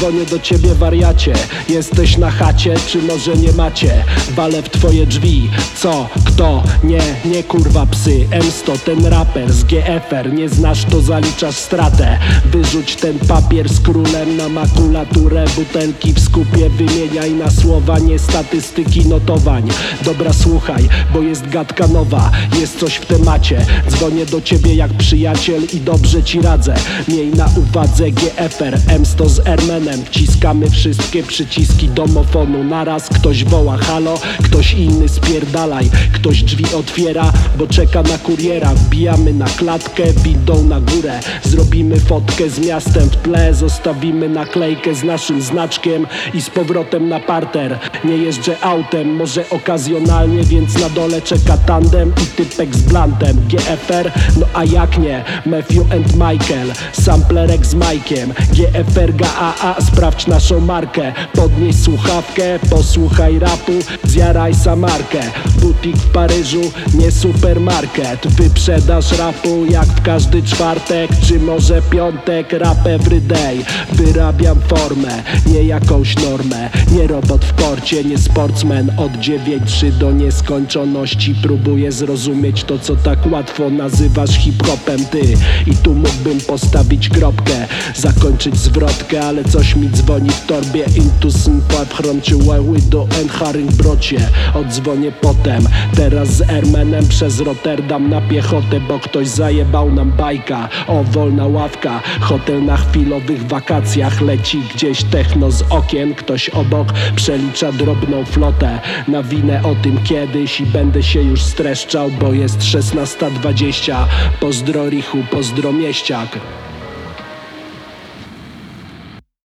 Dzwonię do ciebie wariacie. Jesteś na chacie, czy może nie macie? Walę w twoje drzwi. Co? Kto? Nie, nie kurwa psy. M100 ten raper z GFR Nie znasz to zaliczasz stratę. Wyrzuć ten papier z królem na makulaturę. Butelki w skupie wymieniaj na słowa Nie statystyki notowań. Dobra słuchaj, bo jest gadka nowa. Jest coś w temacie. Dzwonię do ciebie jak przyjaciel i dobrze ci radzę. Miej na uwadze GFR M100 z Ermenem Wciskamy wszystkie przyciski domofonu Naraz ktoś woła halo, ktoś inny spierdalaj. Ktoś drzwi otwiera, bo czeka na kuriera. Wbijamy na klatkę, windą na górę. Zrobimy fotkę z miastem w tle Zostawimy naklejkę z naszym znaczkiem I z powrotem na parter. Nie jeżdżę autem, może okazjonalnie Więc na dole czeka tandem i typek z blantem. GFR, no a jak nie? Matthew and Michael, samplerek z Majkiem GFR GAA, sprawdź naszą markę Podnieś słuchawkę, posłuchaj rapu Zjaraj samarkę. Butik w Paryżu, nie supermarket. Wyprzedaż rapu jak w każdy czwartek Czy może piątek, rap everyday Wyrabiam formę, nie jakąś normę. Nie robot w porcie, nie sportsman. Od 9-3 do nieskończoności. Próbuję zrozumieć to, co tak łatwo nazywasz hip-hopem Ty. I tu mógłbym postawić kropkę Zakończyć zwrotkę, ale coś mi dzwoni w torbie? Into Simpa wchrąciła do Enharing brocie. Odzwonię potem, teraz z Ermenem przez Rotterdam na piechotę Bo ktoś zajebał nam bajka, o wolna ławka. Hotel na chwilowych wakacjach. Leci gdzieś techno z okien. Ktoś obok przelicza drobną flotę. Nawinę o tym kiedyś i będę się już streszczał Bo jest 16.20, pozdro Richu, pozdro mieściak